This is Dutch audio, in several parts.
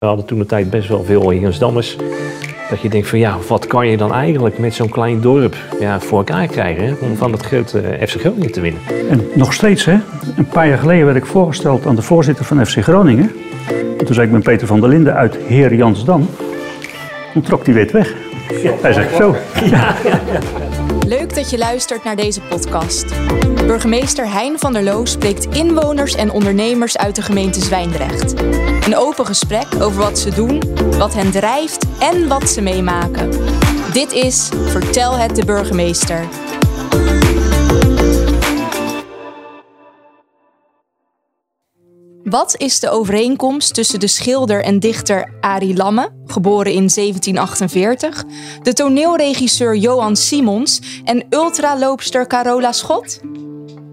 We hadden toen de tijd best wel veel Heersdammers. Dat je denkt van ja, wat kan je dan eigenlijk met zo'n klein dorp ja, voor elkaar krijgen hè, om van het grote FC Groningen te winnen. En nog steeds, hè? een paar jaar geleden werd ik voorgesteld aan de voorzitter van FC Groningen. En toen zei ik met Peter van der Linden uit Heer Jansdam. Toen trok hij weer weg. Hij zegt zo. Ja. Leuk dat je luistert naar deze podcast. Burgemeester Hein van der Loo spreekt inwoners en ondernemers uit de gemeente Zwijndrecht. Een open gesprek over wat ze doen, wat hen drijft en wat ze meemaken. Dit is Vertel het de burgemeester. Wat is de overeenkomst tussen de schilder en dichter Arie Lamme, geboren in 1748, de toneelregisseur Johan Simons en ultraloopster Carola Schot?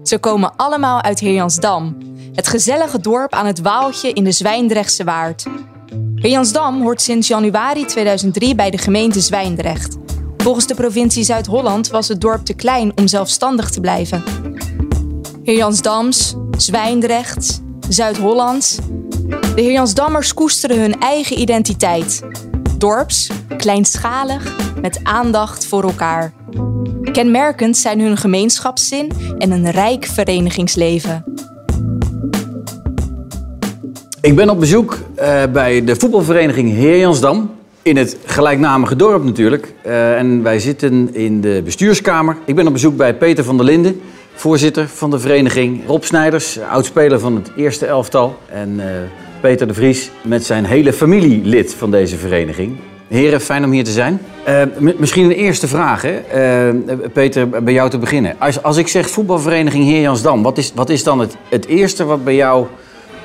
Ze komen allemaal uit Heerjansdam, het gezellige dorp aan het Waaltje in de Zwijndrechtse Waard. Heerjansdam hoort sinds januari 2003 bij de gemeente Zwijndrecht. Volgens de provincie Zuid-Holland was het dorp te klein om zelfstandig te blijven. Heerjansdams, Zwijndrechts, Zuid-Hollands. De Heerjansdammers koesteren hun eigen identiteit. Dorps, kleinschalig, met aandacht voor elkaar. Kenmerkend zijn hun gemeenschapszin en een rijk verenigingsleven. Ik ben op bezoek uh, bij de voetbalvereniging Heerjansdam. In het gelijknamige dorp natuurlijk. Uh, en wij zitten in de bestuurskamer. Ik ben op bezoek bij Peter van der Linden, voorzitter van de vereniging. Rob Snijders, oudspeler van het eerste elftal. En uh, Peter de Vries met zijn hele familie lid van deze vereniging. Heren, fijn om hier te zijn. Uh, misschien een eerste vraag, hè? Uh, Peter, bij jou te beginnen. Als, als ik zeg voetbalvereniging Heer Jansdam, wat is, wat is dan het, het eerste wat bij jou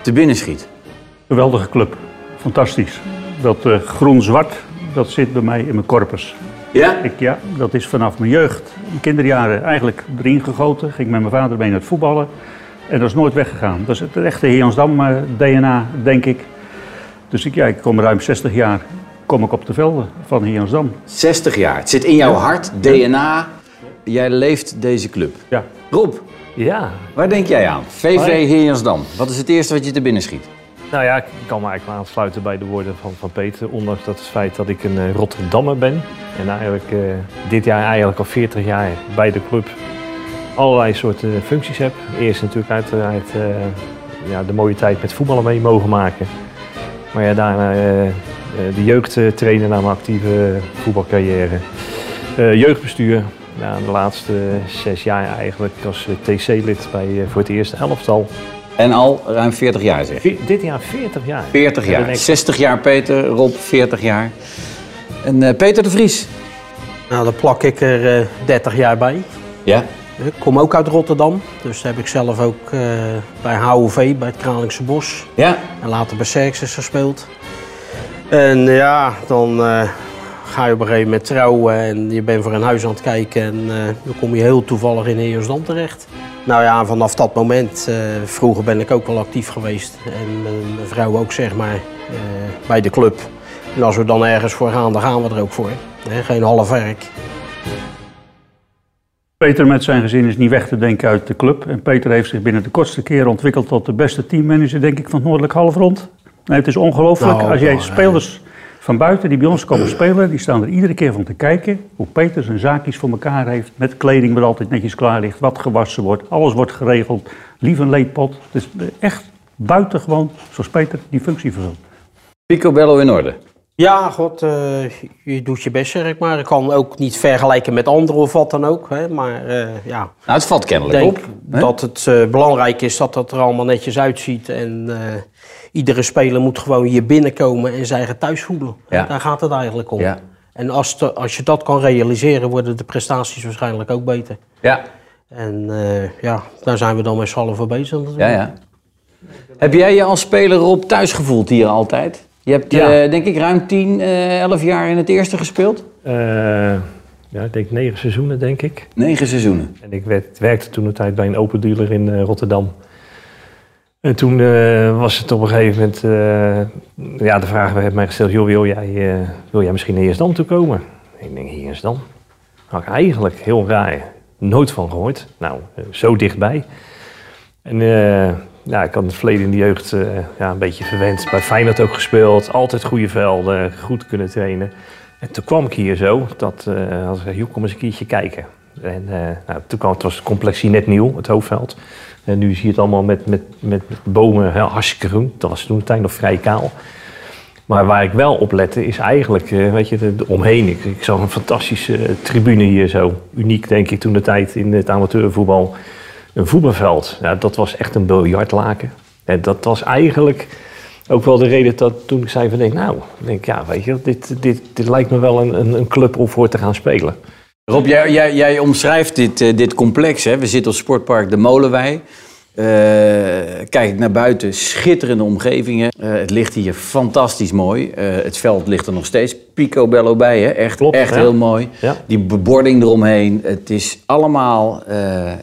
te binnen schiet? Geweldige club. Fantastisch. Dat groen-zwart, dat zit bij mij in mijn corpus. Ja? Ik, ja, dat is vanaf mijn jeugd, mijn kinderjaren, eigenlijk erin gegoten. Ging met mijn vader mee naar het voetballen. En dat is nooit weggegaan. Dat is het echte Heer Jansdam DNA, denk ik. Dus ik, ja, ik kom ruim 60 jaar kom ik op de velden van Heersdam. 60 jaar. Het zit in jouw hart, DNA. Jij leeft deze club. Ja. Rob, Ja, waar denk jij aan? VV. Heersdam. Wat is het eerste wat je te binnen schiet? Nou ja, ik kan me eigenlijk aansluiten bij de woorden van, van Peter. Ondanks dat het feit dat ik een eh, Rotterdammer ben. En eigenlijk eh, dit jaar eigenlijk al 40 jaar bij de club allerlei soorten functies heb. Eerst natuurlijk uiteraard eh, ja, de mooie tijd met voetballen mee mogen maken. Maar ja, daarna de jeugdtrainer na mijn actieve voetbalcarrière. Jeugdbestuur, ja, de laatste zes jaar eigenlijk als TC-lid bij voor het eerste elftal. En al ruim 40 jaar zeg. Vi- Dit jaar 40 jaar. 40 Ja, dan jaar. denk ik- 60 jaar Peter, Rob 40 jaar. En eh, Peter de Vries. Nou, daar plak ik er eh 30 jaar bij. Ja. Ik kom ook uit Rotterdam, dus heb ik zelf ook eh, bij HOV, bij het Kralingse Bos Ja. en later bij Xerxes gespeeld. En ja, dan eh, ga je op een gegeven moment trouwen en je bent voor een huis aan het kijken en eh, dan kom je heel toevallig in Heersdam terecht. Nou ja, vanaf dat moment, eh, vroeger ben ik ook wel actief geweest en mijn vrouw ook zeg maar, eh, bij de club. En als we dan ergens voor gaan, dan gaan we er ook voor. Geen half werk. Peter met zijn gezin is niet weg te denken uit de club. En Peter heeft zich binnen de kortste keren ontwikkeld tot de beste teammanager, denk ik, van het Noordelijk Halfrond. Nee, het is ongelooflijk. Nou, Als jij nou, spelers van buiten die bij ons komen spelen, die staan er iedere keer van te kijken hoe Peter zijn zaakjes voor elkaar heeft. Met kleding wat altijd netjes klaar ligt, wat gewassen wordt, alles wordt geregeld. Lief een leedpot. Het is echt buitengewoon zoals Peter die functie vervult. Picobello in orde. Ja, god, eh, je doet je best, zeg ik maar. Ik kan ook niet vergelijken met anderen of wat dan ook. Hè, maar eh, ja, Nou, het valt ik kennelijk denk op. hè? dat het eh, belangrijk is dat dat er allemaal netjes uitziet. En eh, iedere speler moet gewoon hier binnenkomen en zijn eigen thuis voelen. Ja. Daar gaat het eigenlijk om. Ja. En als, als je dat kan realiseren, worden de prestaties waarschijnlijk ook beter. Ja. En eh, ja, daar zijn we dan met z'n allen voor bezig. Ja, ja. Heb jij je als speler Rob thuis gevoeld hier altijd? Je hebt, Ja. eh, denk ik, ruim 10, eh 11 jaar in het eerste gespeeld? Eh, ja, ik denk negen seizoenen, denk ik. Negen seizoenen. En ik werd, werkte toen een tijd bij een open dealer in eh, Rotterdam. En toen eh, was het op een gegeven moment, eh, ja, de vraag werd mij gesteld, wil jij, eh, wil jij misschien naar Heersdam toe komen? Ik denk, Heersdam? Had ik eigenlijk heel raar, nooit van gehoord. Nou, zo dichtbij. En ja, ik had het verleden in de jeugd ja, een beetje verwend. Bij Feyenoord ook gespeeld. Altijd goede velden, goed kunnen trainen. En toen kwam ik hier zo. Dat, uh, als ik, joh, kom eens een keertje kijken. En uh, nou, toen kwam het was het complex hier net nieuw, het hoofdveld. En nu zie je het allemaal met, met, met, bomen, heel hartstikke. Dat was toen tijd nog vrij kaal. Maar waar ik wel op lette is eigenlijk, uh, weet je, de, omheen. Ik, zag een fantastische tribune hier zo. Uniek denk ik toen de tijd in het amateurvoetbal. Een voetbalveld. Ja, dat was echt een biljartlaken. En dat was eigenlijk ook wel de reden dat toen ik zei van denk, nou, denk, ja, weet je, dit, dit, dit lijkt me wel een, een, een club om voor te gaan spelen. Rob, jij, jij, jij omschrijft dit, uh, dit complex. Hè? We zitten op sportpark De Molenwei. Uh, kijk ik naar buiten, schitterende omgevingen. Uh, het ligt hier fantastisch mooi. Het veld ligt er nog steeds picobello bij, hè? echt, Klopt, echt heel mooi. Ja. Die bebording eromheen. Het is allemaal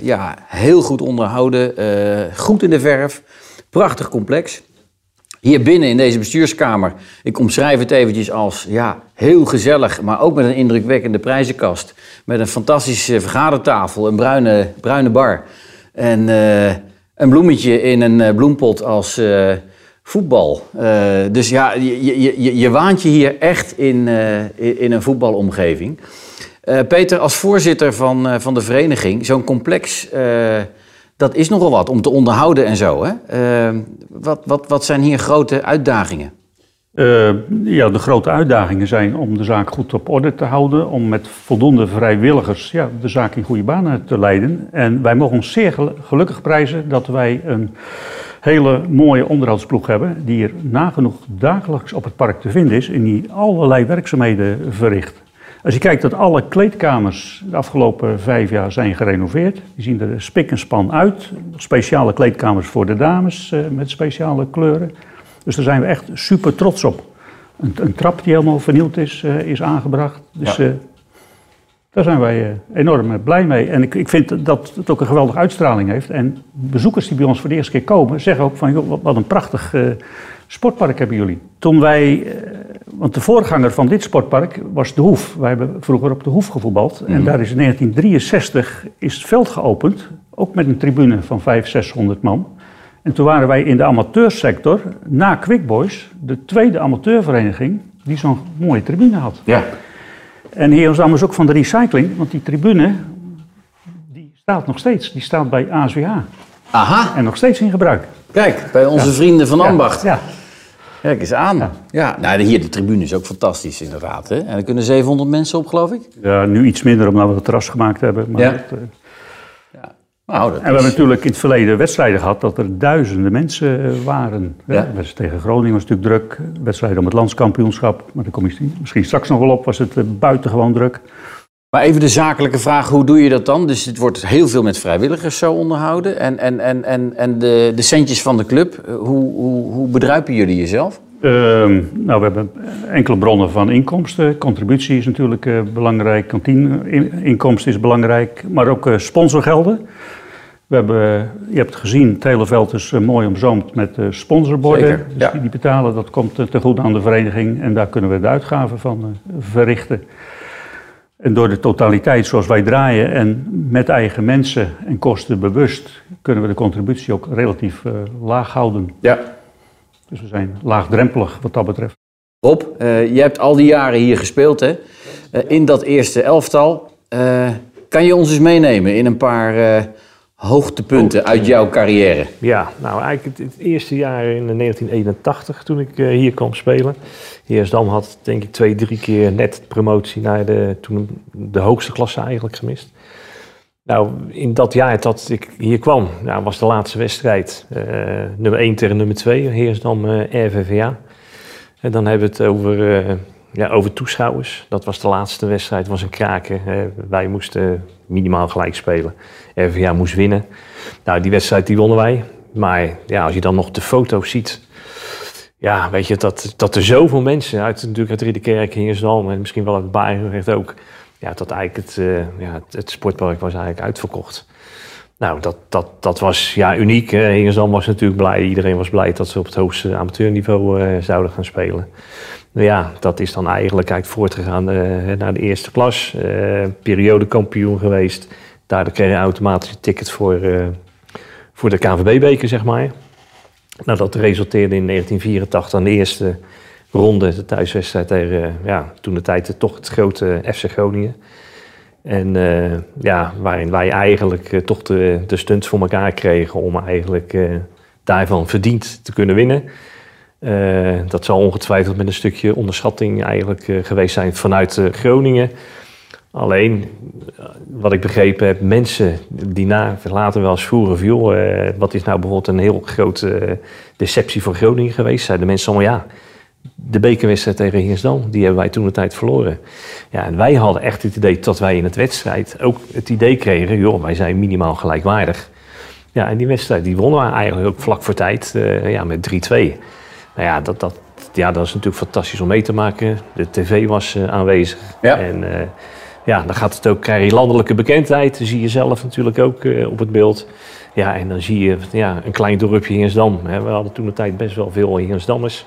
ja, heel goed onderhouden, goed in de verf. Prachtig complex. Hier binnen in deze bestuurskamer, ik omschrijf het eventjes als ja, heel gezellig, maar ook met een indrukwekkende prijzenkast. Met een fantastische vergadertafel, een bruine, bruine bar. En uh, een bloemetje in een uh, bloempot als uh, voetbal. dus ja, je, je, je, je, waant je hier echt in, in een voetbalomgeving. Peter, als voorzitter van, van de vereniging, zo'n complex dat is nogal wat om te onderhouden en zo. Hè? Uh, wat, wat, wat zijn hier grote uitdagingen? Uh, ja, de grote uitdagingen zijn om de zaak goed op orde te houden, om met voldoende vrijwilligers ja, de zaak in goede banen te leiden. En wij mogen ons zeer gelukkig prijzen dat wij een hele mooie onderhoudsploeg hebben, die er nagenoeg dagelijks op het park te vinden is en die allerlei werkzaamheden verricht. Als je kijkt dat alle kleedkamers de afgelopen vijf jaar zijn gerenoveerd. Die zien er spik en span uit. Speciale kleedkamers voor de dames uh, met speciale kleuren. Dus daar zijn we echt super trots op. Een, een trap die helemaal vernieuwd is, uh, is aangebracht. Dus ja. uh, daar zijn wij enorm blij mee. En ik, ik vind dat het ook een geweldige uitstraling heeft. En bezoekers die bij ons voor de eerste keer komen, zeggen ook van joh, wat een prachtig sportpark hebben jullie. Toen wij, want de voorganger van dit sportpark was de Hoef. Wij hebben vroeger op de Hoef gevoetbald. Mm. En daar is in 1963 is het veld geopend, ook met een tribune van 500, 600 man. En toen waren wij in de amateursector, na Quick Boys, de tweede amateurvereniging die zo'n mooie tribune had. Ja. En hier was ook van de recycling, want die tribune die staat nog steeds. Die staat bij ASWH. Aha. En nog steeds in gebruik. Kijk, bij onze ja. vrienden van Ambacht. Ja. Kijk eens aan. Ja. ja. Nou, hier, de tribune is ook fantastisch inderdaad. Hè? En er kunnen 700 mensen op, geloof ik? Ja, nu iets minder omdat we het terras gemaakt hebben. Maar ja. dat, uh... ja. Nou, dat en we is... hebben natuurlijk in het verleden wedstrijden gehad dat er duizenden mensen waren. Ja. Ja. Tegen Groningen was het natuurlijk druk. Wedstrijden om het landskampioenschap, maar daar kom je misschien straks nog wel op, was het uh, buitengewoon druk. Maar even de zakelijke vraag, hoe doe je dat dan? Dus het wordt heel veel met vrijwilligers zo onderhouden. En, en, en, en, en de, de centjes van de club, hoe, hoe, hoe bedruipen jullie jezelf? Uh, nou, we hebben enkele bronnen van inkomsten. Contributie is natuurlijk uh, belangrijk, kantineinkomsten is belangrijk, maar ook uh, sponsorgelden. We hebben, je hebt gezien, het hele veld is mooi omzoomd met sponsorborden. Zeker, dus ja. die, die, betalen, dat komt te goed aan de vereniging en daar kunnen we de uitgaven van verrichten. En door de totaliteit zoals wij draaien en met eigen mensen en kosten bewust, kunnen we de contributie ook relatief uh, laag houden. Ja. Dus we zijn laagdrempelig wat dat betreft. Rob, uh, je hebt al die jaren hier gespeeld hè? Uh, in dat eerste elftal. kan je ons eens meenemen in een paar hoogtepunten uit jouw carrière? Ja, nou eigenlijk het, eerste jaar in 1981 toen ik hier kwam spelen. Heersdam had denk ik twee, drie keer net promotie naar de, toen de hoogste klasse eigenlijk gemist. Nou, in dat jaar dat ik hier kwam, nou, was de laatste wedstrijd uh, nummer 1 tegen nummer 2, Heersdam uh, RVVA. En dan hebben we het over, ja, over toeschouwers. Dat was de laatste wedstrijd, was een kraken. wij moesten minimaal gelijk spelen. RVVA moest winnen. Nou, die wedstrijd die wonnen wij. Maar ja, als je dan nog de foto's ziet ja, weet je, dat, dat er zoveel mensen uit, natuurlijk uit Ridderkerk, Hingersdam en misschien wel uit Barendrecht ook, ja, dat eigenlijk het, uh, ja, het, het, sportpark was eigenlijk uitverkocht. Nou, dat, dat, dat was ja, uniek. Hè. Hingersdam was natuurlijk blij, iedereen was blij dat ze op het hoogste amateurniveau uh, zouden gaan spelen. Nou ja, dat is dan eigenlijk, eigenlijk voortgegaan uh, naar de eerste klas, periodekampioen geweest. Daar kreeg je automatisch een ticket voor, voor de KNVB-beker, zeg maar. Nou, dat resulteerde in 1984 aan de eerste ronde, de thuiswedstrijd tegen, ja, toen de tijd toch het grote FC Groningen. En uh, ja, waarin wij eigenlijk uh, toch de, de stunts voor elkaar kregen om eigenlijk uh, daarvan verdiend te kunnen winnen. dat zal ongetwijfeld met een stukje onderschatting eigenlijk geweest zijn vanuit Groningen. Alleen, wat ik begrepen heb, mensen die na, later wel eens vroegen van... wat is nou bijvoorbeeld een heel grote deceptie voor Groningen geweest? Zeiden mensen allemaal ja de bekerwedstrijd tegen Hinsdam, die hebben wij toen de tijd verloren. Ja, en wij hadden echt het idee dat wij in het wedstrijd ook het idee kregen, joh, wij zijn minimaal gelijkwaardig. Ja, en die wedstrijd die wonnen we eigenlijk ook vlak voor tijd uh, ja, met 3-2. Nou ja dat, dat, ja, dat is natuurlijk fantastisch om mee te maken. De tv was uh, aanwezig. Ja. En uh, ja, dan gaat het ook, krijg je landelijke bekendheid. Dan zie je zelf natuurlijk ook op het beeld. Ja, en dan zie je ja, een klein dorpje Hinsdam. We hadden toen de tijd best wel veel Hinsdammers.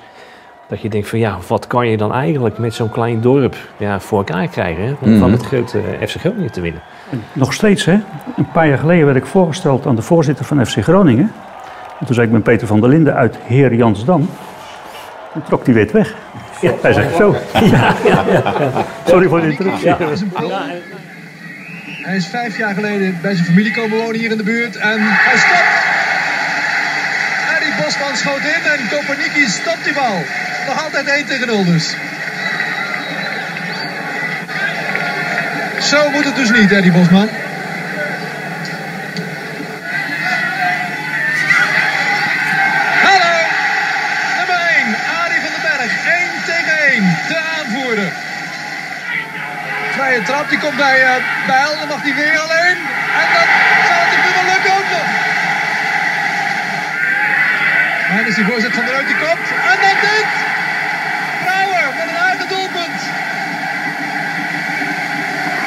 Dat je denkt van ja, wat kan je dan eigenlijk met zo'n klein dorp ja, voor elkaar krijgen hè, om mm van het grote FC Groningen te winnen? Nog steeds hè. Een paar jaar geleden werd ik voorgesteld aan de voorzitter van FC Groningen. En toen zei ik ben Peter van der Linden uit Heer Jansdam. Toen trok hij weer weg. Ja, hij zegt zo. Ja, ja, Sorry voor de interruptie. Hij is vijf jaar geleden bij zijn familie komen wonen hier in de buurt en hij stopt. En Bosman schoot in en Kopernicki stopt die bal. Nog altijd 1 tegen 0 dus. Zo moet het dus niet, Eddie Bosman. Hallo, nummer 1, Arie van den Berg. 1 tegen 1, de aanvoerder. Vrije trap, die komt bij, uh, bij Helden, mag die weer alleen. En dat zal het wel lukken ook nog. En is die voorzet van de Ruit die komt. En dan dit!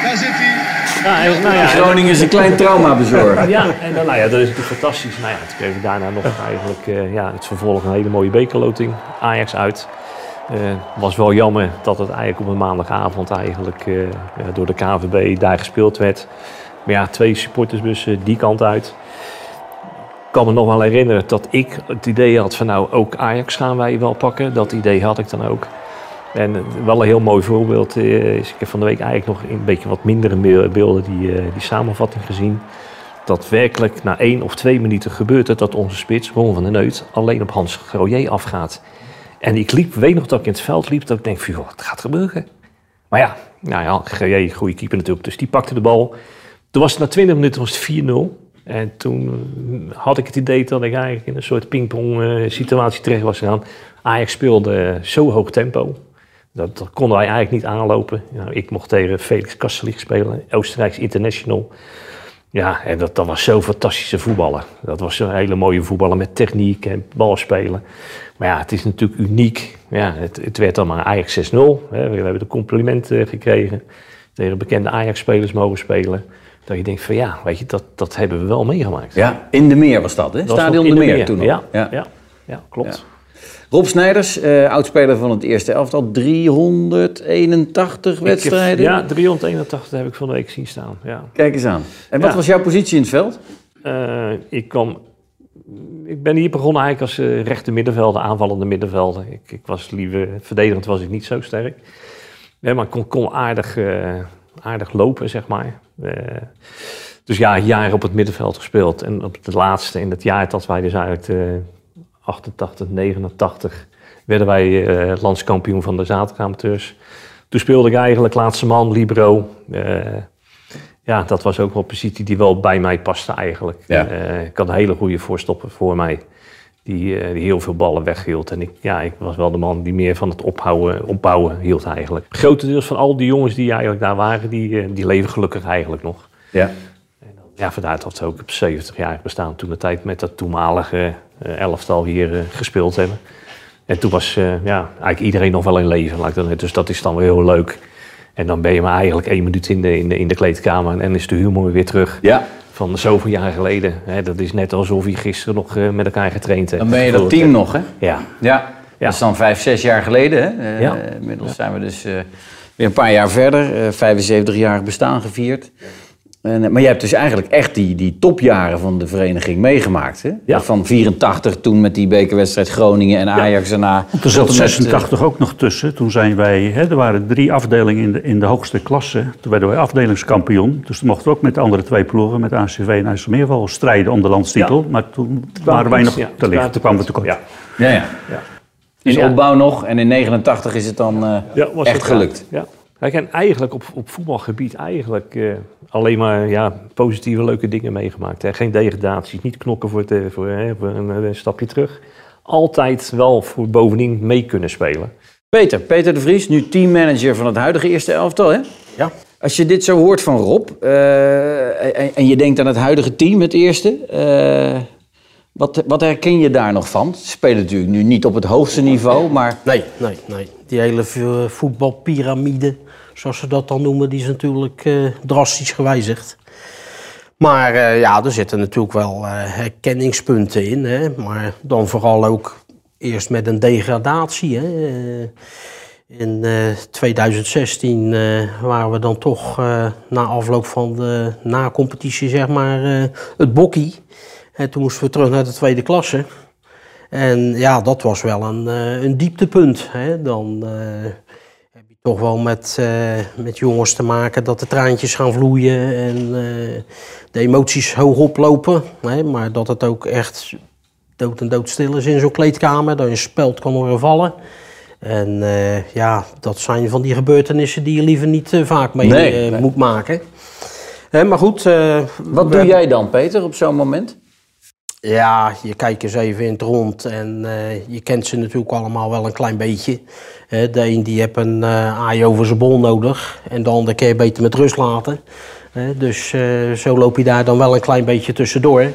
Daar zit hij. Ja, nou ja, Groningen is een klein trauma bezorgd. Ja, en dan, nou ja, dat is natuurlijk fantastisch. Nou ja, toen kregen we daarna nog eigenlijk uh, ja, het vervolg een hele mooie bekerloting. Ajax uit. Uh, was wel jammer dat het eigenlijk op een maandagavond eigenlijk uh, door de KVB daar gespeeld werd. Maar ja, twee supportersbussen die kant uit. Ik kan me nog wel herinneren dat ik het idee had van nou ook Ajax gaan wij wel pakken. Dat idee had ik dan ook. En wel een heel mooi voorbeeld is, ik heb van de week eigenlijk nog een beetje wat mindere beelden die, eh, die samenvatting gezien. Dat werkelijk na één of twee minuten gebeurt het dat onze spits, Ron van den Neut, alleen op Hans Groyer afgaat. En ik liep, weet nog dat ik in het veld liep, dat ik denk joh, wat gaat gebeuren? Maar ja, nou ja, Groyer, goede keeper natuurlijk, dus die pakte de bal. Toen was het na 20 minuten was het 4-0. En toen had ik het idee dat ik eigenlijk in een soort pingpong situatie terecht was gegaan. Ajax speelde zo hoog tempo. Dat, konden wij eigenlijk niet aanlopen. Nou, ik mocht tegen Felix Kastelich spelen, Oostenrijks international. Ja, en dat, dat was zo'n fantastische voetballer. Dat was zo'n hele mooie voetballer met techniek en balspelen. Maar ja, het is natuurlijk uniek. Ja, het, het werd dan maar Ajax 6-0. We hebben de complimenten gekregen. Tegen bekende Ajax-spelers mogen spelen. Dat je denkt van ja, weet je, dat, dat hebben we wel meegemaakt. Ja, in de meer was dat, hè? Stadion de, de meer, toen ja. ja, ja klopt. Rob Snijders, uh, oudspeler van het eerste elftal, 381 wedstrijden. ja, 381 heb ik van de week zien staan. Ja. Kijk eens aan. En wat was jouw positie in het veld? Uh, ik, kom, ik ben hier begonnen eigenlijk als uh, rechter middenvelder, aanvallende middenvelder. Ik, ik, was liever, verdedigend was ik niet zo sterk. Ja, maar ik kon, kon aardig, aardig lopen, zeg maar. dus ja, jaren op het middenveld gespeeld. En op het laatste, in het jaar dat wij dus uit 88, 89 werden wij uh, landskampioen van de zaterdagamateurs. Toen speelde ik eigenlijk laatste man, libero. Uh, ja, dat was ook wel een positie die wel bij mij paste eigenlijk. Ja. Uh, ik had een hele goede voorstopper voor mij. Die, die, heel veel ballen weghield. En ik, ja, ik was wel de man die meer van het ophouden, opbouwen hield eigenlijk. Grotendeels van al die jongens die eigenlijk daar waren, die, die leven gelukkig eigenlijk nog. Ja. Ja, vandaar dat we ook op 70 jaar bestaan. Toen de tijd met dat toenmalige elftal hier uh, gespeeld hebben. En toen was uh, ja, eigenlijk iedereen nog wel in leven. Dus dat is dan weer heel leuk. En dan ben je maar eigenlijk één minuut in de, in de, in de kleedkamer en is de humor weer terug. Ja. Van zoveel jaar geleden. Hè, dat is net alsof je gisteren nog met elkaar getraind hebt. Dan ben je dat team nog, hè? Ja. ja. Dat is dan vijf, zes jaar geleden. Hè? ja. Inmiddels zijn we dus weer een paar jaar verder. 75 jaar bestaan gevierd. En, eh, maar je hebt dus eigenlijk echt die, die topjaren van de vereniging meegemaakt. Hè? Ja. Van 84 toen met die bekerwedstrijd Groningen en Ajax daarna. Er zat tot en met, 86 ook nog tussen. Toen zijn wij, hè, er waren drie afdelingen in de, in de hoogste klasse. Toen werden wij afdelingskampioen. Dus toen mochten we ook met de andere twee ploegen, met ACV en IJsselmeerval, strijden om de landstitel. Ja. Maar toen waren wij nog Ja, te licht. Toen kwamen we tekort. Ja. Ja, ja. Ja. In Ja. opbouw nog en in 89 is het dan eh, Ja, was echt het, gelukt. Ja. Kijk, en eigenlijk op, op voetbalgebied eigenlijk eh, alleen maar ja, positieve, leuke dingen meegemaakt. Hè. Geen degradaties, niet knokken voor, het, eh, voor, hè, voor een, eh, stapje terug. Altijd wel voor bovenin mee kunnen spelen. Peter, Peter de Vries, nu teammanager van het huidige eerste elftal. Hè? Ja. Als je dit zo hoort van Rob eh, en, en je denkt aan het huidige team, het eerste. eh, wat, wat herken je daar nog van? Ze spelen natuurlijk nu niet op het hoogste niveau, maar Nee, nee, nee. Die hele voetbalpyramide, zoals ze dat dan noemen, die is natuurlijk eh, drastisch gewijzigd. Maar eh, ja, er zitten natuurlijk wel eh, herkenningspunten in. Hè? Maar dan vooral ook eerst met een degradatie. Hè? In eh, 2016 eh, waren we dan toch na afloop van de na-competitie, zeg maar, het bokkie. En toen moesten we terug naar de tweede klasse. En ja, dat was wel een, eh, een dieptepunt. Hè? Dan eh, heb je toch wel met, eh, met jongens te maken dat de traantjes gaan vloeien en de emoties hoog oplopen. Hè? Maar dat het ook echt dood en doodstil is in zo'n kleedkamer, dat je een speld kan horen vallen. En ja, dat zijn van die gebeurtenissen die je liever niet vaak mee Nee, nee. moet maken. Hè, maar goed. wat doe jij dan, Peter, op zo'n moment? Ja, je kijkt eens even in het rond en eh, je kent ze natuurlijk allemaal wel een klein beetje. De een die heeft een eh aai over zijn bol nodig en de ander kun je beter met rust laten. Dus eh, zo loop je daar dan wel een klein beetje tussendoor.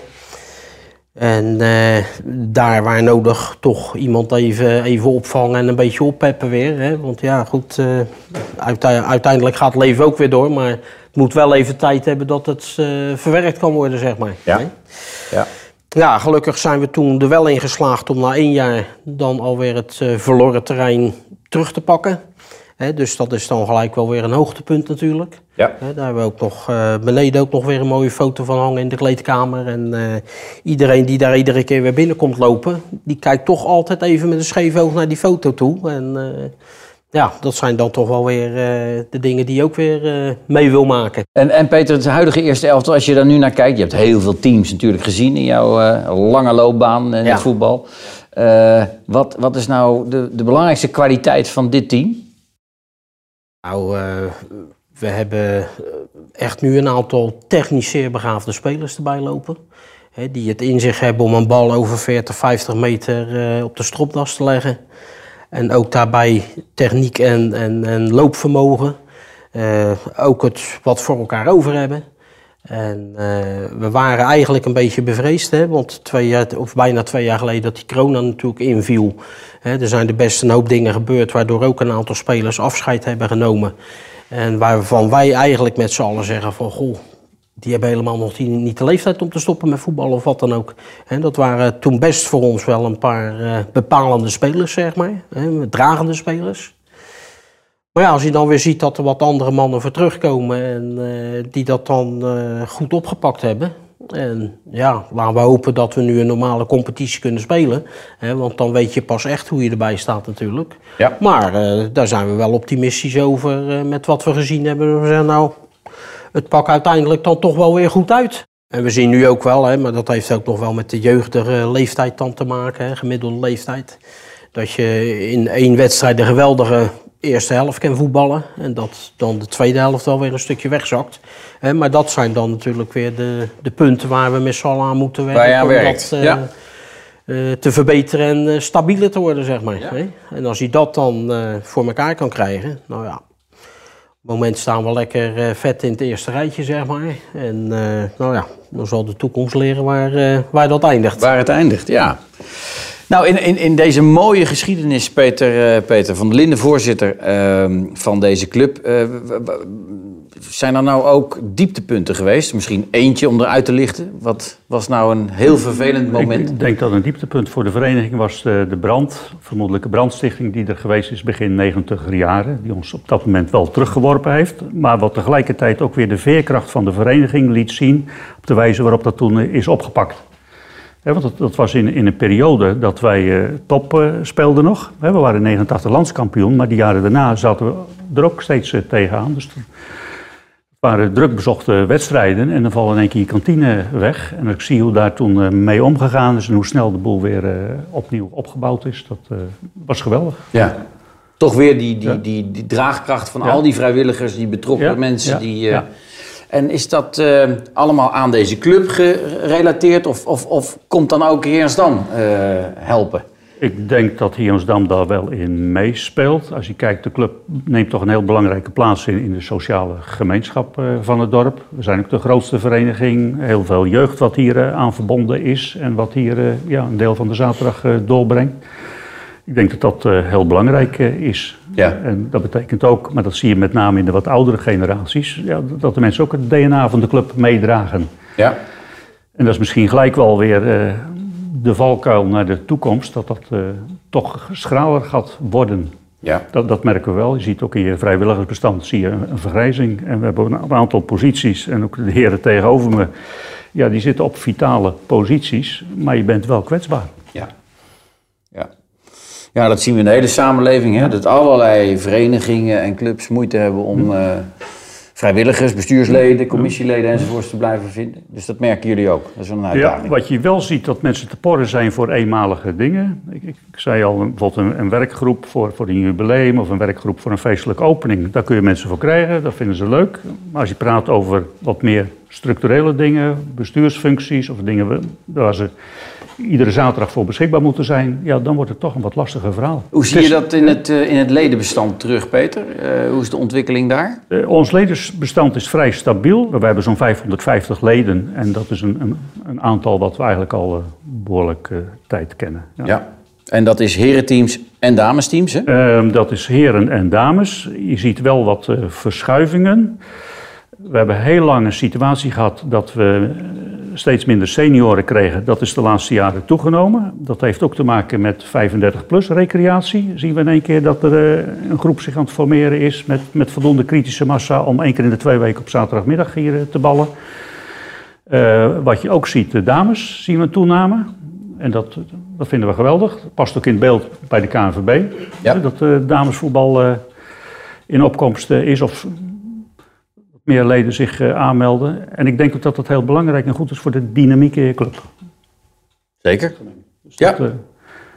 En eh, daar waar nodig toch iemand even, even opvangen en een beetje oppeppen weer. Hè? Want ja, goed, eh, uite- uiteindelijk gaat het leven ook weer door. Maar het moet wel even tijd hebben dat het eh, verwerkt kan worden, zeg maar. Ja. Hè? Ja. Ja, gelukkig zijn we toen er wel in geslaagd om na één jaar dan alweer het eh, verloren terrein terug te pakken. Dus dat is dan gelijk wel weer een hoogtepunt natuurlijk. Ja. Daar hebben we ook nog eh, beneden ook nog weer een mooie foto van hangen in de kleedkamer. En eh, iedereen die daar iedere keer weer binnenkomt lopen, die kijkt toch altijd even met een scheef oog naar die foto toe. En ja, dat zijn dan toch wel weer eh, de dingen die je ook weer eh, mee wil maken. En, en Peter, het huidige eerste elftal, als je daar nu naar kijkt... je hebt heel veel teams natuurlijk gezien in jouw eh, lange loopbaan in Ja. het voetbal. Wat, wat is nou de, de belangrijkste kwaliteit van dit team? Nou, we hebben echt nu een aantal technisch zeer begaafde spelers erbij lopen. Hè, die het in zich hebben om een bal over 40, 50 meter op de stropdas te leggen. En ook daarbij techniek en, en, en loopvermogen. Eh, ook het wat voor elkaar over hebben. En eh, we waren eigenlijk een beetje bevreesd, hè, want twee jaar, of bijna twee jaar geleden dat die corona natuurlijk inviel. Hè, er zijn er best een hoop dingen gebeurd waardoor ook een aantal spelers afscheid hebben genomen. En waarvan wij eigenlijk met z'n allen zeggen van, goh, die hebben helemaal nog die- niet de leeftijd om te stoppen met voetbal of wat dan ook. En dat waren toen best voor ons wel een paar eh, bepalende spelers, zeg maar. Hè, dragende spelers. Maar ja, als je dan weer ziet dat er wat andere mannen voor terugkomen en eh, die dat dan eh, goed opgepakt hebben. En ja, laten we hopen dat we nu een normale competitie kunnen spelen. Hè, want dan weet je pas echt hoe je erbij staat natuurlijk. Ja. Maar daar zijn we wel optimistisch over met wat we gezien hebben. We zeggen nou, het pakt uiteindelijk dan toch wel weer goed uit. En we zien nu ook wel, hè, maar dat heeft ook nog wel met de jeugdige leeftijd dan te maken, hè, gemiddelde leeftijd. Dat je in één wedstrijd de geweldige eerste helft kan voetballen. En dat dan de tweede helft wel weer een stukje wegzakt. Hè, maar dat zijn dan natuurlijk weer de, de punten waar we met z'n allen aan moeten werken. Waar je aan om werkt, dat, eh, ja. eh, te verbeteren en eh, stabieler te worden, zeg maar. hè. En als hij dat dan eh, voor elkaar kan krijgen, nou ja. Het moment staan we lekker eh, vet in het eerste rijtje, zeg maar. En eh, nou ja, dan zal de toekomst leren waar, eh, waar dat eindigt. Waar het eindigt, ja. Nou, in, in, in deze mooie geschiedenis, Peter, Peter van der Linden, voorzitter ehm, van deze club. Zijn er nou ook dieptepunten geweest? Misschien eentje om eruit te lichten. Wat was nou een heel vervelend moment? Ik denk dat een dieptepunt voor de vereniging was de, de brand, vermoedelijke brandstichting die er geweest is begin 90 jaren. Die ons op dat moment wel teruggeworpen heeft. Maar wat tegelijkertijd ook weer de veerkracht van de vereniging liet zien op de wijze waarop dat toen is opgepakt. want dat, dat, was in, in, een periode dat wij uh, top uh, speelden nog. we waren 89 landskampioen, maar die jaren daarna zaten we er ook steeds uh, tegenaan. Dus waren druk bezochte wedstrijden en dan valt in één keer je kantine weg. En ik zie hoe daar toen eh, mee omgegaan is en hoe snel de boel weer uh, opnieuw opgebouwd is. Dat was geweldig. Ja. Toch weer die, die, die, die draagkracht van ja. al die vrijwilligers, die betrokken ja. mensen. Die, uh, en is dat allemaal aan deze club gerelateerd of, of, of komt dan ook Heersdam helpen? Ik denk dat Hionsdam daar wel in meespeelt. Als je kijkt, de club neemt toch een heel belangrijke plaats in, in de sociale gemeenschap uh, van het dorp. We zijn ook de grootste vereniging. Heel veel jeugd wat hier uh, aan verbonden is en wat hier uh, ja, een deel van de zaterdag doorbrengt. Ik denk dat dat heel belangrijk is. Ja. En dat betekent ook, maar dat zie je met name in de wat oudere generaties, ja, dat de mensen ook het DNA van de club meedragen. Ja. En dat is misschien gelijk wel weer de valkuil naar de toekomst, dat dat uh, toch schraler gaat worden. Ja. Dat, dat merken we wel. Je ziet ook in je vrijwilligersbestand zie je een, een vergrijzing. En we hebben een aantal posities, en ook de heren tegenover me, ja, die zitten op vitale posities, maar je bent wel kwetsbaar. Ja. Ja. Ja, dat zien we in de hele samenleving. Hè? Dat allerlei verenigingen en clubs moeite hebben om uh, vrijwilligers, bestuursleden, commissieleden enzovoorts te blijven vinden. Dus dat merken jullie ook. Dat is een uitdaging. Ja, wat je wel ziet, dat mensen te porren zijn voor eenmalige dingen. Ik, ik zei al, bijvoorbeeld een, een, werkgroep voor, voor een jubileum of een werkgroep voor een feestelijke opening. Daar kun je mensen voor krijgen, dat vinden ze leuk. Maar als je praat over wat meer structurele dingen, bestuursfuncties of dingen waar ze iedere zaterdag voor beschikbaar moeten zijn, ja, dan wordt het toch een wat lastiger verhaal. Hoe zie je dat in het, uh, in het ledenbestand terug, Peter? Uh, hoe is de ontwikkeling daar? Uh, ons ledenbestand is vrij stabiel. We hebben zo'n 550 leden en dat is een, een, een aantal wat we eigenlijk al behoorlijk tijd kennen. Ja. ja. En dat is herenteams en damesteams, hè? Ehm, dat is heren en dames. Je ziet wel wat verschuivingen. We hebben heel lang een situatie gehad dat we steeds minder senioren kregen. Dat is de laatste jaren toegenomen. Dat heeft ook te maken met 35-plus recreatie. Zien we in één keer dat er uh, een groep zich aan het formeren is met, met voldoende kritische massa om één keer in de twee weken op zaterdagmiddag hier uh, te ballen. Uh, wat je ook ziet, de dames zien we een toename. En dat, dat vinden we geweldig. Dat past ook in het beeld bij de KNVB. Ja. Dat damesvoetbal in opkomst is of meer leden zich uh, aanmelden. En ik denk ook dat dat heel belangrijk en goed is voor de dynamiek in je club. Zeker. Dus ja. Dat, uh,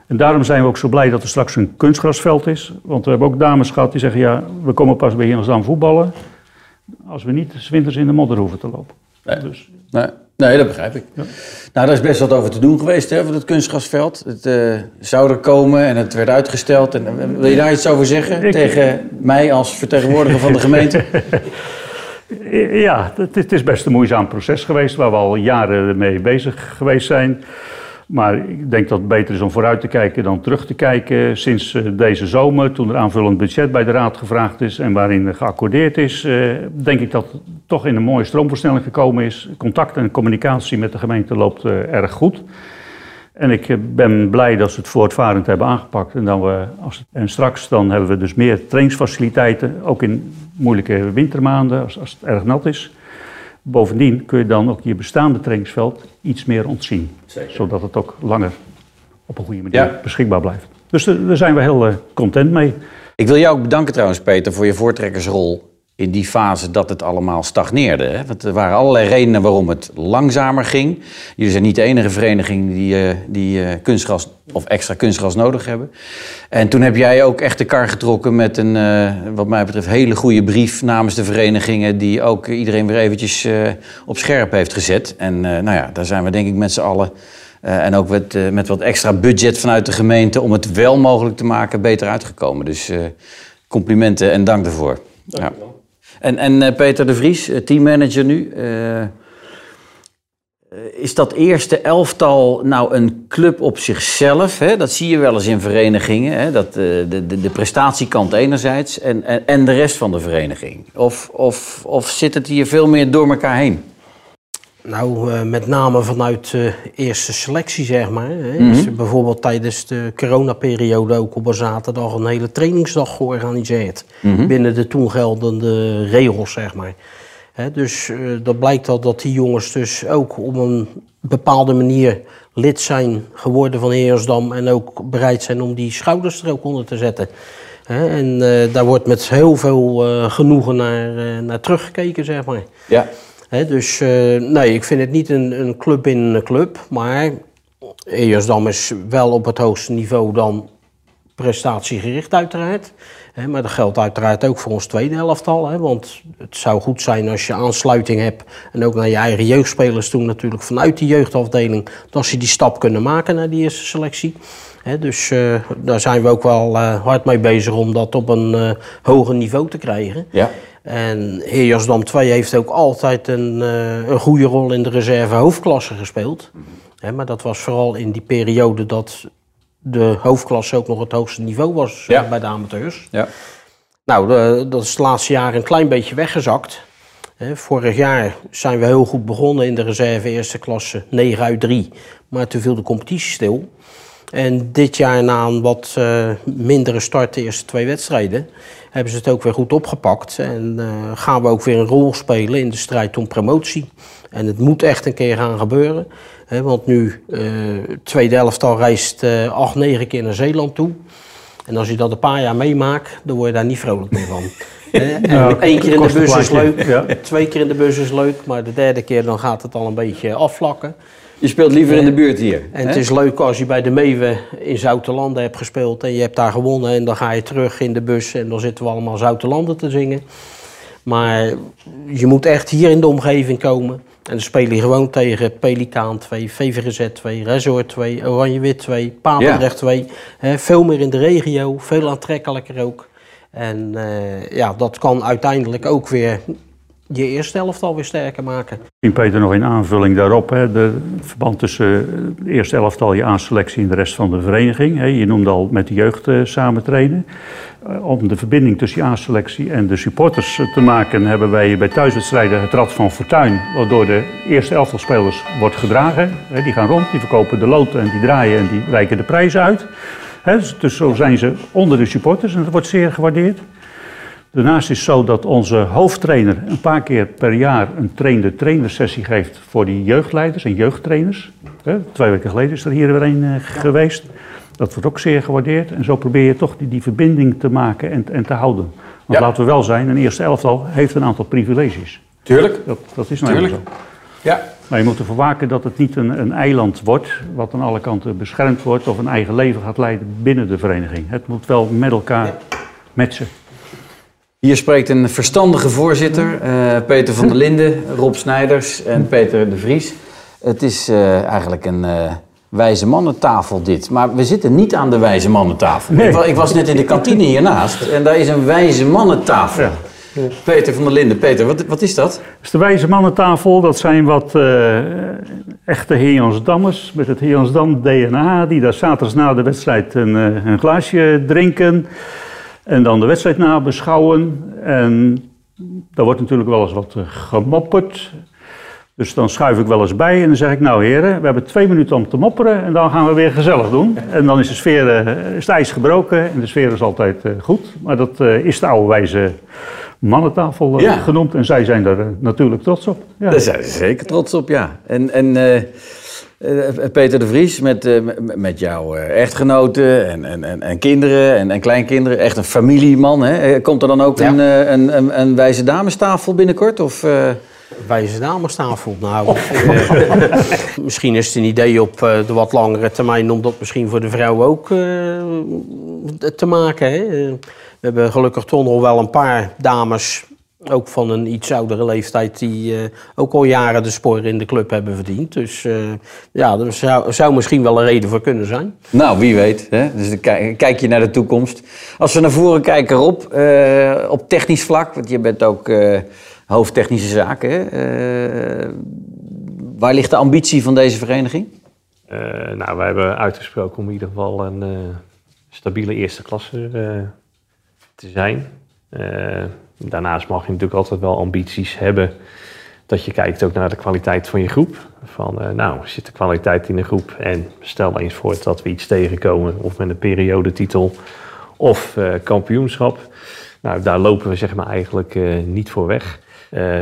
en daarom zijn we ook zo blij dat er straks een kunstgrasveld is. Want we hebben ook dames gehad die zeggen, ja, we komen pas bij Amsterdam voetballen... als we niet winters in de modder hoeven te lopen. Nee, dus. nee. nee dat begrijp ik. Ja. Nou, daar is best wat over te doen geweest, hè, voor het kunstgrasveld. Het uh, zou er komen en het werd uitgesteld. En, wil je daar iets over zeggen ik... tegen mij als vertegenwoordiger van de gemeente? Ja, het is best een moeizaam proces geweest waar we al jaren mee bezig geweest zijn. Maar ik denk dat het beter is om vooruit te kijken dan terug te kijken. Sinds eh, deze zomer, toen er aanvullend budget bij de Raad gevraagd is en waarin geaccordeerd is, eh, denk ik dat het toch in een mooie stroomversnelling gekomen is. Contact en communicatie met de gemeente loopt eh, erg goed. En ik ben blij dat ze het voortvarend hebben aangepakt. En, dan we, als en straks dan hebben we dus meer trainingsfaciliteiten, ook in moeilijke wintermaanden, als, als het erg nat is. Bovendien kun je dan ook je bestaande trainingsveld iets meer ontzien. Zeker. Zodat het ook langer op een goede manier ja. beschikbaar blijft. Dus daar zijn we heel uh, content mee. Ik wil jou ook bedanken trouwens, Peter, voor je voortrekkersrol in die fase dat het allemaal stagneerde. Hè? Want er waren allerlei redenen waarom het langzamer ging. Jullie zijn niet de enige vereniging die, uh, die uh, kunstgras of extra kunstgras nodig hebben. En toen heb jij ook echt de kar getrokken met een, uh, wat mij betreft, hele goede brief namens de verenigingen. Die ook iedereen weer eventjes op scherp heeft gezet. En nou ja, daar zijn we denk ik met z'n allen. en ook met, met wat extra budget vanuit de gemeente om het wel mogelijk te maken, beter uitgekomen. Dus complimenten en dank daarvoor. Dank ja. En, en uh, Peter de Vries, teammanager nu. Uh, is dat eerste elftal nou een club op zichzelf? Hè? Dat zie je wel eens in verenigingen. Hè? Dat, eh, de, de, de prestatiekant enerzijds en, en, en de rest van de vereniging. Of, of, of zit het hier veel meer door elkaar heen? Nou, eh, met name vanuit de eerste selectie, zeg maar. Hè. Mhm. Is bijvoorbeeld tijdens de coronaperiode ook op een zaterdag een hele trainingsdag georganiseerd. Mhm. Binnen de toen geldende regels, zeg maar. Hè, dus eh, dat blijkt al dat die jongens dus ook op een bepaalde manier lid zijn geworden van Heersdam. En ook bereid zijn om die schouders er ook onder te zetten. Hè, en daar wordt met heel veel genoegen naar, naar teruggekeken, zeg maar. Ja. Dus eh, nee, ik vind het niet een, een club binnen een club. Maar Eersdam is wel op het hoogste niveau dan prestatiegericht uiteraard. Maar dat geldt uiteraard ook voor ons tweede elftal. Hè, want het zou goed zijn als je aansluiting hebt. En ook naar je eigen jeugdspelers toe natuurlijk vanuit die jeugdafdeling. Dat ze die stap kunnen maken naar die eerste selectie. Dus eh, daar zijn we ook wel eh, hard mee bezig om dat op een eh, hoger niveau te krijgen. Ja. En Heersdam 2 heeft ook altijd een, een goede rol in de reserve hoofdklasse gespeeld. Hè, maar dat was vooral in die periode dat de hoofdklasse ook nog het hoogste niveau was Ja. bij de amateurs. Ja. Nou, de- dat is het laatste jaar een klein beetje weggezakt. Vorig jaar zijn we heel goed begonnen in de reserve eerste klasse, 9 uit 3. Maar toen viel de competitie stil. En dit jaar na een wat eh, mindere start de eerste twee wedstrijden... hebben ze het ook weer goed opgepakt. En eh, gaan we ook weer een rol spelen in de strijd om promotie. En het moet echt een keer gaan gebeuren. Hè, want nu, het tweede elftal reist eh, acht, negen keer naar Zeeland toe. En als je dat een paar jaar meemaakt, dan word je daar niet vrolijk meer van. Één keer in de bus is leuk, ja. twee keer in de bus is leuk, maar de derde keer dan gaat het al een beetje afvlakken. Je speelt liever in de buurt hier. En hè? het is leuk als je bij de Meeuwen in Zoutelanden hebt gespeeld en je hebt daar gewonnen en dan ga je terug in de bus en dan zitten we allemaal Zoutelanden te zingen. Maar je moet echt hier in de omgeving komen. En dan speel je gewoon tegen Pelikaan 2, VVGZ 2, Resort 2, Oranje-Wit 2, Papendrecht 2. Hè, veel meer in de regio, veel aantrekkelijker ook. En eh, ja, dat kan uiteindelijk ook weer je eerste elftal weer sterker maken. Misschien Peter nog in aanvulling daarop, hè, de verband tussen het eerste elftal, je aanselectie en de rest van de vereniging. Hè. Je noemde al met de jeugd eh, samen trainen. Eh, om de verbinding tussen je aanselectie en de supporters eh, te maken, hebben wij bij thuiswedstrijden het Rad van Fortuin, wat door de eerste elftalspelers wordt gedragen. Hè, die gaan rond, die verkopen de loten en die draaien en die reiken de prijzen uit. Hè, dus- dus zo zijn ze onder de supporters en dat wordt zeer gewaardeerd. Daarnaast is het zo dat onze hoofdtrainer een paar keer per jaar een trainde trainersessie geeft voor die jeugdleiders en jeugdtrainers. Twee weken geleden is er hier weer een eh, geweest. Dat wordt ook zeer gewaardeerd. En zo probeer je toch die, die verbinding te maken en, en te houden. Want Ja. laten we wel zijn, een eerste elftal heeft een aantal privileges. Tuurlijk. Dat, dat is nou zo. Ja. Maar je moet ervoor waken dat het niet een, een eiland wordt, wat aan alle kanten beschermd wordt of een eigen leven gaat leiden binnen de vereniging. Het moet wel met elkaar matchen. Hier spreekt een verstandige voorzitter, eh, Peter van der Linden, Rob Snijders en Peter de Vries. Het is eh, eigenlijk een eh, wijze mannentafel dit, maar we zitten niet aan de wijze mannentafel. Nee. Ik, wa- ik was net in de kantine hiernaast en daar is een wijze mannentafel. Ja. Peter van der Linden, Peter, wat, wat is dat? Dus de wijze mannentafel, dat zijn wat echte Heonsdammers met het Heonsdam DNA, die daar zaterdags na de wedstrijd een, een glaasje drinken en dan de wedstrijd nabeschouwen. En daar wordt natuurlijk wel eens wat eh, gemopperd. Dus dan schuif ik wel eens bij en dan zeg ik, nou heren, we hebben twee minuten om te mopperen en dan gaan we weer gezellig doen. En dan is de sfeer, eh, is het ijs gebroken en de sfeer is altijd eh, goed. Maar dat is de oude wijze mannentafel Ja. genoemd en zij zijn daar natuurlijk trots op. Ja. Daar zijn ze zeker trots op, ja. En, en Peter de Vries met, eh, met- jouw eh, echtgenoten en, en, en, en kinderen en, en kleinkinderen. Echt een familieman, hè? Eh, Komt er dan ook Ja. een, eh, een, een, een wijze damestafel binnenkort? Of, eh, Wijze damestafel. Nou, eh, misschien is het een idee op eh, de wat langere termijn om dat misschien voor de vrouw ook eh, te maken. Hè? Eh, we hebben gelukkig toch nog wel een paar dames, ook van een iets oudere leeftijd, die eh, ook al jaren de sporen in de club hebben verdiend. Dus eh, ja, er zou, zou misschien wel een reden voor kunnen zijn. Nou, wie weet. Hè? Dus dan kijk, kijk je naar de toekomst. Als we naar voren kijken, Rob, eh, op technisch vlak, want je bent ook eh hoofd technische zaken. Hè? Eh, Waar ligt de ambitie van deze vereniging? Eh, nou, we hebben uitgesproken om in ieder geval een eh, stabiele eerste klasse eh, te zijn. Daarnaast mag je natuurlijk altijd wel ambities hebben. Dat je kijkt ook naar de kwaliteit van je groep. Van, eh, nou, zit de kwaliteit in de groep? En stel eens voor dat we iets tegenkomen. Of met een periodetitel of eh, kampioenschap. Nou, daar lopen we zeg maar eigenlijk eh, niet voor weg.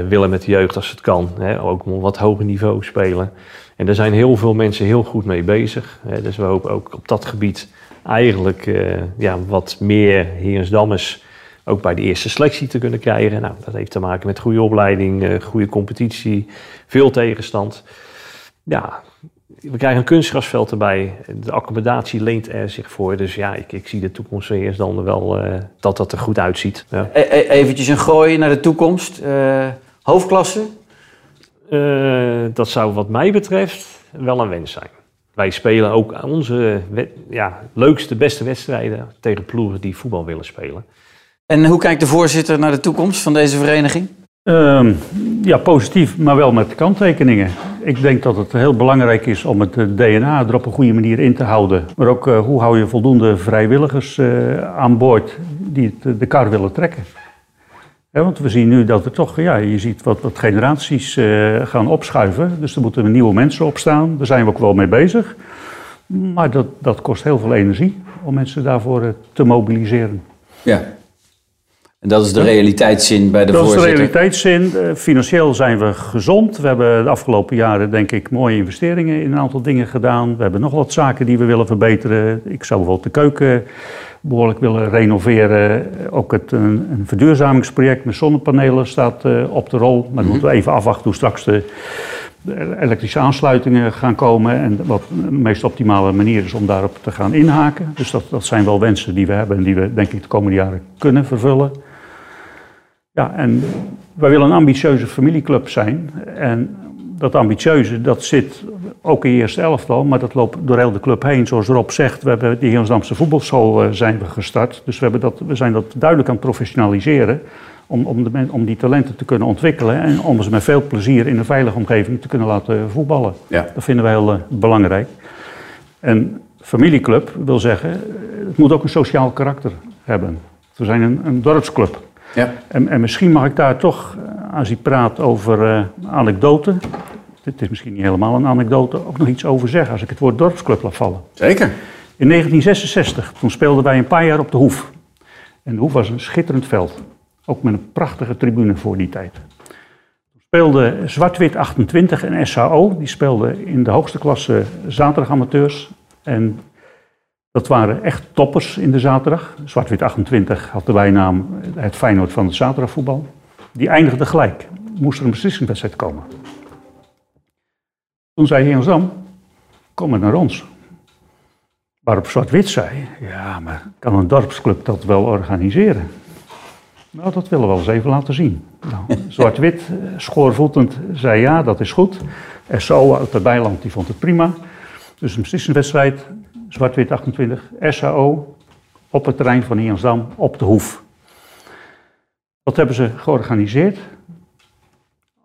Willen met de jeugd als het kan. Hè, ook op een wat hoger niveau spelen. En daar zijn heel veel mensen heel goed mee bezig. Hè, dus we hopen ook op dat gebied eigenlijk ja, wat meer Heersdammers ook bij de eerste selectie te kunnen krijgen. Nou, dat heeft te maken met goede opleiding, eh, goede competitie, veel tegenstand. Ja, we krijgen een kunstgrasveld erbij. De accommodatie leent er zich voor. Dus ja, ik, ik zie de toekomst van Heersdam wel eh, dat dat er goed uitziet. Ja. E e- eventjes een gooi naar de toekomst. Eh, hoofdklasse? Dat zou wat mij betreft wel een wens zijn. Wij spelen ook onze ja, leukste, beste wedstrijden tegen ploegen die voetbal willen spelen. En hoe kijkt de voorzitter naar de toekomst van deze vereniging? Ehm, ja, positief, maar wel met kanttekeningen. Ik denk dat het heel belangrijk is om het eh, DNA er op een goede manier in te houden. Maar ook eh, hoe hou je voldoende vrijwilligers eh, aan boord die het, de kar willen trekken. Hè, want we zien nu dat er toch, ja, je ziet wat, wat generaties eh, gaan opschuiven. Dus er moeten nieuwe mensen opstaan. Daar zijn we ook wel mee bezig. Maar dat, dat kost heel veel energie om mensen daarvoor te mobiliseren. Ja. En dat is de realiteitszin bij de Dat is de voorzitter. realiteitszin. Eh, Financieel zijn we gezond. We hebben de afgelopen jaren, denk ik, mooie investeringen in een aantal dingen gedaan. We hebben nog wat zaken die we willen verbeteren. Ik zou bijvoorbeeld de keuken behoorlijk willen renoveren. Ook het, een, een verduurzamingsproject met zonnepanelen staat eh, op de rol. Maar dan moeten we even afwachten hoe straks de, de elektrische aansluitingen gaan komen. En wat de meest optimale manier is om daarop te gaan inhaken. Dus dat, dat zijn wel wensen die we hebben en die we, denk ik, de komende jaren kunnen vervullen. Ja, en wij willen een ambitieuze familieclub zijn. En dat ambitieuze, dat zit ook in je eerste elftal, maar dat loopt door heel de club heen. Zoals Rob zegt, we hebben die Amsterdamse voetbalschool eh, zijn we gestart. Dus we, hebben dat, we zijn dat duidelijk aan het professionaliseren. Om, om, de, om die talenten te kunnen ontwikkelen en om ze met veel plezier in een veilige omgeving te kunnen laten voetballen. Ja. Dat vinden wij heel eh, belangrijk. En familieclub wil zeggen, eh, het moet ook een sociaal karakter hebben. We zijn een, een dorpsclub. Ja. En, en misschien mag ik daar toch, eh, als ik praat over eh anekdoten, dit is misschien niet helemaal een anekdote, ook nog iets over zeggen als ik het woord dorpsclub laat vallen. Zeker. In 1966, toen speelden wij een paar jaar op de Hoef. En de Hoef was een schitterend veld. Ook met een prachtige tribune voor die tijd. Toen speelde Zwart-Wit 28 en SHO, die speelden in de hoogste klasse zaterdagamateurs. En dat waren echt toppers in de zaterdag. Zwart-Wit 28 had de bijnaam het Feyenoord van het zaterdagvoetbal. Die eindigde gelijk. Moest er een beslissingswedstrijd komen. Toen zei Heer Zam, kom maar naar ons. Waarop Zwart-Wit zei, ja, maar kan een dorpsclub dat wel organiseren? Nou, dat willen we wel eens even laten zien. Nou, Zwart-Wit, eh, schoorvoetend, zei ja, dat is goed. SO uit het bijland, die vond het prima. Dus een beslissingswedstrijd, Zwart-Wit 28, SAO, op het terrein van Iansdam, op de Hoef. Wat hebben ze georganiseerd?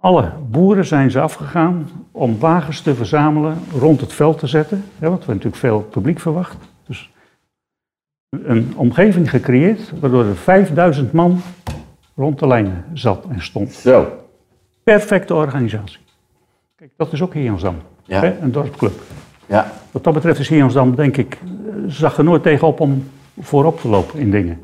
Alle boeren zijn ze afgegaan om wagens te verzamelen, rond het veld te zetten. Hè, want we hebben natuurlijk veel publiek verwacht. Dus een omgeving gecreëerd waardoor er 5000 man rond de lijnen zat en stond. Zo. Perfecte organisatie. Kijk, dat is ook. Ja. Hè, Een dorpsclub. Ja. Wat dat betreft is Heersdam, denk ik, eh, zag er nooit tegenop om voorop te lopen in dingen.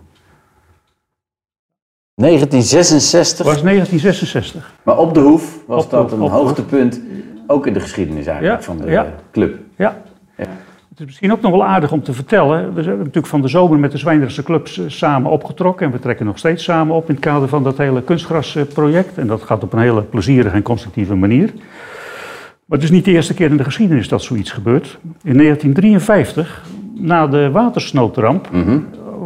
1966. Het was 1966. Maar op de Hoef was Op dat een op hoogtepunt, ook in de geschiedenis eigenlijk, Ja, van de ja. club. Ja. Ja. Het is misschien ook nog wel aardig om te vertellen. We zijn natuurlijk van de zomer met de Zwijndrechtse clubs eh, samen opgetrokken. En we trekken nog steeds samen op in het kader van dat hele kunstgrasproject. En dat gaat op een hele plezierige en constructieve manier. Maar het is niet de eerste keer in de geschiedenis dat zoiets gebeurt. In 1953, na de watersnoodramp,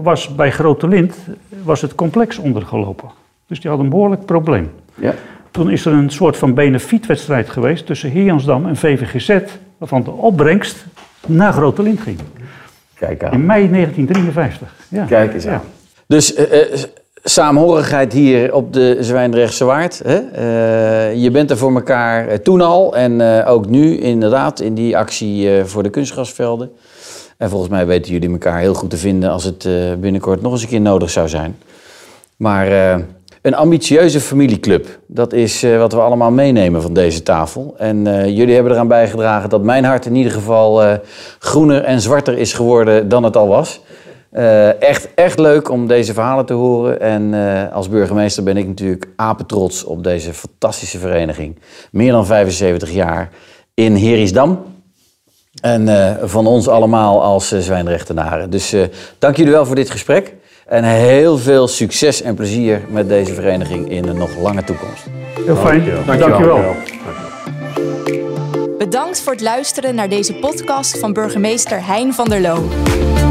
was bij Grote Lind was het complex ondergelopen. Dus die had een behoorlijk probleem. Ja. Toen is er een soort van benefietwedstrijd geweest tussen Heersdam en VVGZ, waarvan de opbrengst naar Grote Lind ging. Kijk In aan. mei 1953. Ja. Kijk eens Ja. aan. Dus eh, eh, saamhorigheid hier op de Zwijndrechtse Waard. Hè? Eh, je bent er voor elkaar eh, toen al en eh, ook nu inderdaad in die actie voor de kunstgrasvelden. En volgens mij weten jullie elkaar heel goed te vinden als het binnenkort nog eens een keer nodig zou zijn. Maar een ambitieuze familieclub, dat is wat we allemaal meenemen van deze tafel. En jullie hebben eraan bijgedragen dat mijn hart in ieder geval groener en zwarter is geworden dan het al was. Eh, echt, echt leuk om deze verhalen te horen. En eh, als burgemeester ben ik natuurlijk apetrots op deze fantastische vereniging. Meer dan 75 jaar in Herisdam. En eh, van ons allemaal als uh, zwijnrechtenaren. Dus eh, dank jullie wel voor dit gesprek. En heel veel succes en plezier met deze vereniging in een nog lange toekomst. Heel fijn. Dankjewel. Dankjewel. Bedankt voor het luisteren naar deze podcast van burgemeester Hein van der Loo.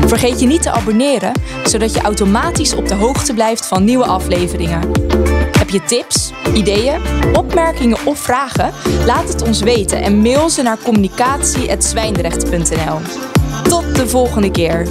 Vergeet je niet te abonneren, zodat je automatisch op de hoogte blijft van nieuwe afleveringen. Heb je tips, ideeën, opmerkingen of vragen? Laat het ons weten en mail ze naar communicatie.zwijndrecht.nl. Tot de volgende keer.